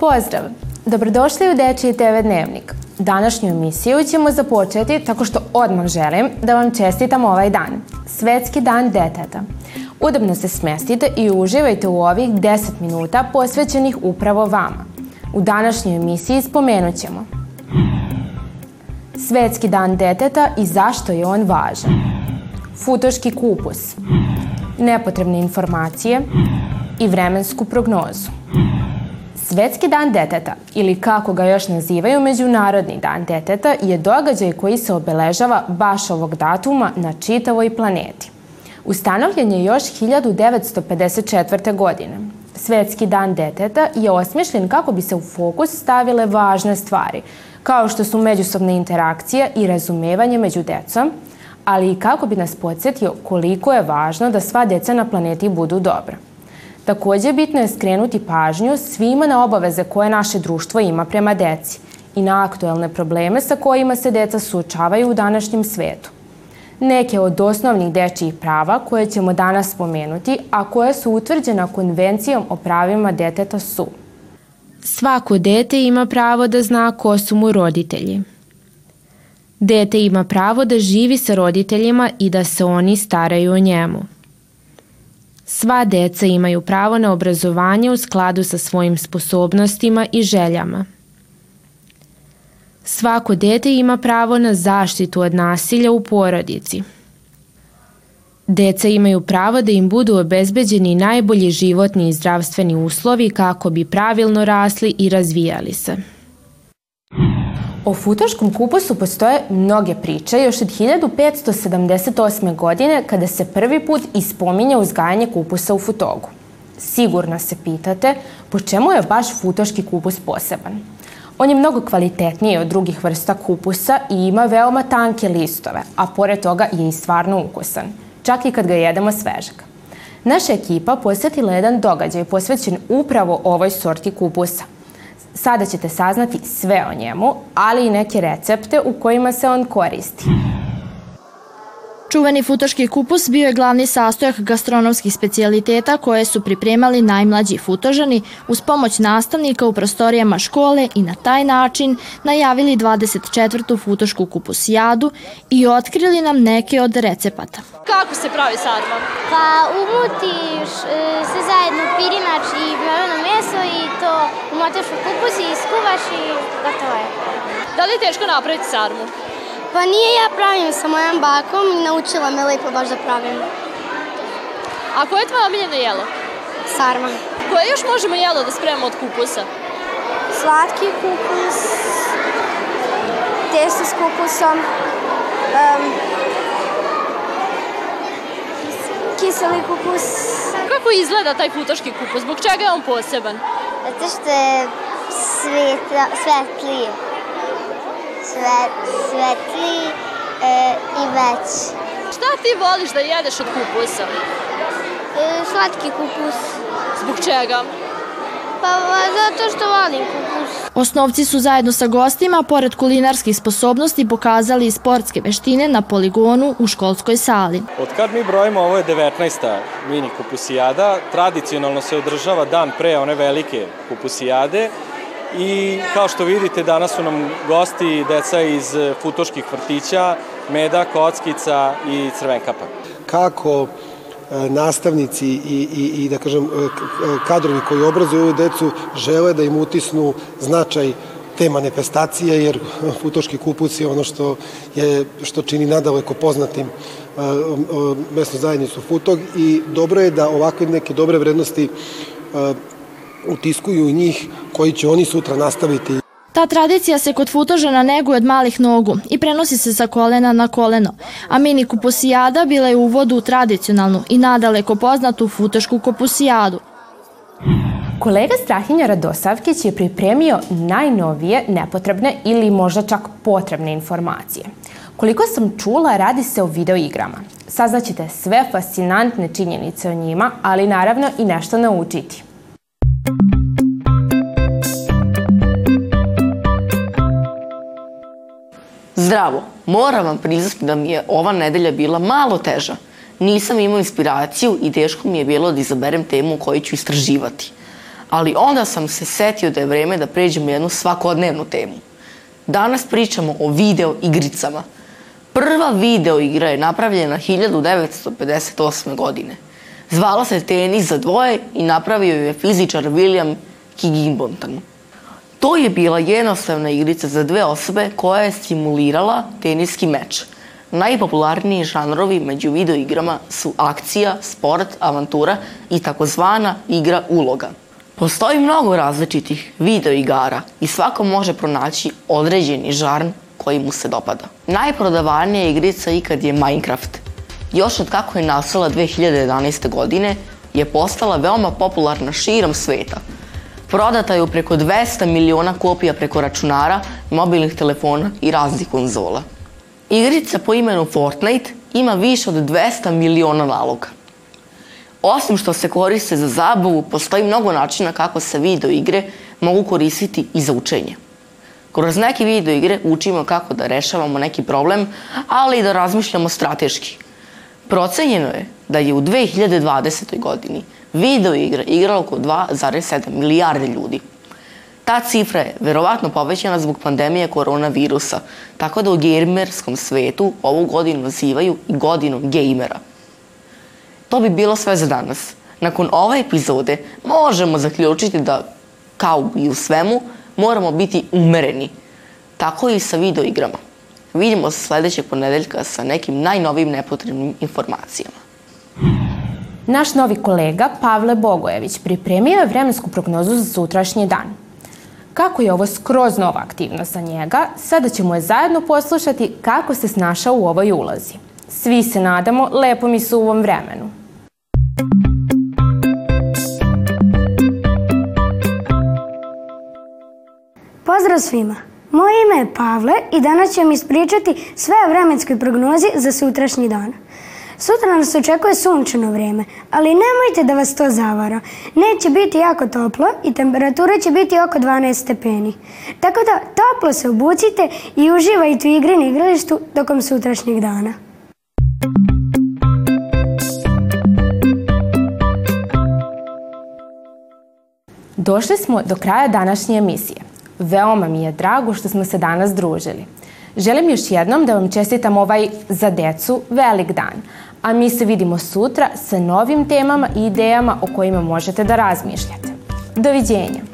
Pozdrav! Dobrodošli u Dečiji TV Dnevnik. Današnju emisiju ćemo započeti tako što odmah želim da vam čestitam ovaj dan, Svetski dan deteta. Udobno se smestite i uživajte u ovih 10 minuta posvećenih upravo vama. U današnjoj emisiji spomenut ćemo Svetski dan deteta i zašto je on važan. Futoški kupus, nepotrebne informacije i vremensku prognozu. Svetski dan deteta, ili kako ga još nazivaju Međunarodni dan deteta, je događaj koji se obeležava baš ovog datuma na čitavoj planeti. Ustanovljen je još 1954. godine. Svetski dan deteta je osmišljen kako bi se u fokus stavile važne stvari, kao što su međusobne interakcije i razumevanje među decom, ali i kako bi nas podsjetio koliko je važno da sva deca na planeti budu dobra. Takođe, bitno je skrenuti pažnju svima na obaveze koje naše društvo ima prema deci i na aktuelne probleme sa kojima se deca suočavaju u današnjem svetu. Neke od osnovnih dečijih prava koje ćemo danas spomenuti, a koje su utvrđena konvencijom o pravima deteta su Svako dete ima pravo da zna ko su mu roditelji. Dete ima pravo da živi sa roditeljima i da se oni staraju o njemu. Sva deca imaju pravo na obrazovanje u skladu sa svojim sposobnostima i željama. Svako dete ima pravo na zaštitu od nasilja u porodici. Deca imaju pravo da im budu obezbeđeni najbolji životni i zdravstveni uslovi kako bi pravilno rasli i razvijali se. O futoškom kupusu postoje mnoge priče još od 1578. godine kada se prvi put ispominje uzgajanje kupusa u Futogu. Sigurno se pitate po čemu je baš futoški kupus poseban. On je mnogo kvalitetniji od drugih vrsta kupusa i ima veoma tanke listove, a pored toga je i stvarno ukusan, čak i kad ga jedemo svežeg. Naša ekipa posjetila jedan događaj posvećen upravo ovoj sorti kupusa – Sada ćete saznati sve o njemu, ali i neke recepte u kojima se on koristi. Čuveni futoški kupus bio je glavni sastojak gastronomskih specijaliteta koje su pripremali najmlađi futožani uz pomoć nastavnika u prostorijama škole i na taj način najavili 24. futošku kupusijadu i otkrili nam neke od recepata. Kako se pravi sarma? Pa umutiš e, sve zajedno pirinač i mleveno meso i to umotaš u kupus i iskuvaš i gotovo je. Da li je teško napraviti sarmu? Pa nije ja pravim sa mojom bakom i naučila me lepo baš da pravim. A koje je tvoje omiljeno jelo? Sarma. Koje još možemo jelo da spremamo od kupusa? Slatki kupus, testo s kupusom, um, kiseli kupus. Kako izgleda taj futoški kupus? Zbog čega je on poseban? Zato što je svetla, svetliji. Svet, svetliji e, i veći. Šta ti voliš da jedeš od kupusa? E, slatki kupus. Zbog čega? Pa zato što volim kupus. Osnovci su zajedno sa gostima, pored kulinarskih sposobnosti, pokazali i sportske veštine na poligonu u školskoj sali. Od kad mi brojimo, ovo je 19. mini kupusijada, tradicionalno se održava dan pre one velike kupusijade i kao što vidite danas su nam gosti deca iz futoških vrtića, Meda, Kockica i Crvenkapa. Kako E, nastavnici i, i, i da kažem e, kadrovi koji obrazuju ovu decu žele da im utisnu značaj te manifestacije, jer futoški kupus je ono što, je, što čini nadaleko poznatim mesnu zajednicu Futog i dobro je da ovakve neke dobre vrednosti utiskuju njih koji će oni sutra nastaviti. Ta tradicija se kod futožana neguje od malih nogu i prenosi se sa kolena na koleno, a mini kupusijada bila je uvod u tradicionalnu i nadaleko poznatu futošku kupusijadu. Kolega Strahinja Radosavkić je pripremio najnovije nepotrebne ili možda čak potrebne informacije. Koliko sam čula, radi se o videoigrama. Saznaćete sve fascinantne činjenice o njima, ali naravno i nešto naučiti. Zdravo, moram vam priznati da mi je ova nedelja bila malo teža. Nisam imao inspiraciju i teško mi je bilo da izaberem temu koju ću istraživati. Ali onda sam se setio da je vreme da pređemo jednu svakodnevnu temu. Danas pričamo o video igricama. Prva video igra je napravljena 1958. godine. Zvala se Tenis za dvoje i napravio ju je fizičar William Higginbotham. To je bila jednostavna igrica za dve osobe koja je simulirala teniski meč. Najpopularniji žanrovi među videoigrama su akcija, sport, avantura i takozvana igra uloga. Postoji mnogo različitih videoigara i svako može pronaći određeni žarn koji mu se dopada. Najprodavanija igrica ikad je Minecraft. Još od kako je nastala 2011. godine je postala veoma popularna širom sveta – Prodata je u preko 200 miliona kopija preko računara, mobilnih telefona i raznih konzola. Igrica po imenu Fortnite ima više od 200 miliona naloga. Osim što se koriste za zabavu, postoji mnogo načina kako se video igre mogu koristiti i za učenje. Kroz neke video igre učimo kako da rešavamo neki problem, ali i da razmišljamo strateški. Procenjeno je da je u 2020. godini video igra igralo oko 2,7 milijarde ljudi. Ta cifra je verovatno povećana zbog pandemije koronavirusa, tako da u gamerskom svetu ovu godinu nazivaju i godinu gejmera. To bi bilo sve za danas. Nakon ove epizode možemo zaključiti da, kao i u svemu, moramo biti umereni. Tako i sa video igrama. Vidimo se sledećeg ponedeljka sa nekim najnovim nepotrebnim informacijama. Naš novi kolega Pavle Bogojević pripremio je vremensku prognozu za sutrašnji dan. Kako je ovo skroz nova aktivnost za njega, sada ćemo je zajedno poslušati kako se snašao u ovoj ulozi. Svi se nadamo lepom i suvom vremenu. Pozdrav svima! Moje ime je Pavle i danas ću vam ispričati sve o vremenskoj prognozi za sutrašnji dan. Sutra nas očekuje sunčano vrijeme, ali nemojte da vas to zavara. Neće biti jako toplo i temperatura će biti oko 12 stepeni. Tako da toplo se obucite i uživajte u igri na igralištu tokom sutrašnjeg dana. Došli smo do kraja današnje emisije. Veoma mi je drago što smo se danas družili. Želim još jednom da vam čestitam ovaj za decu velik dan, a mi se vidimo sutra sa novim temama i idejama o kojima možete da razmišljate. Doviđenja!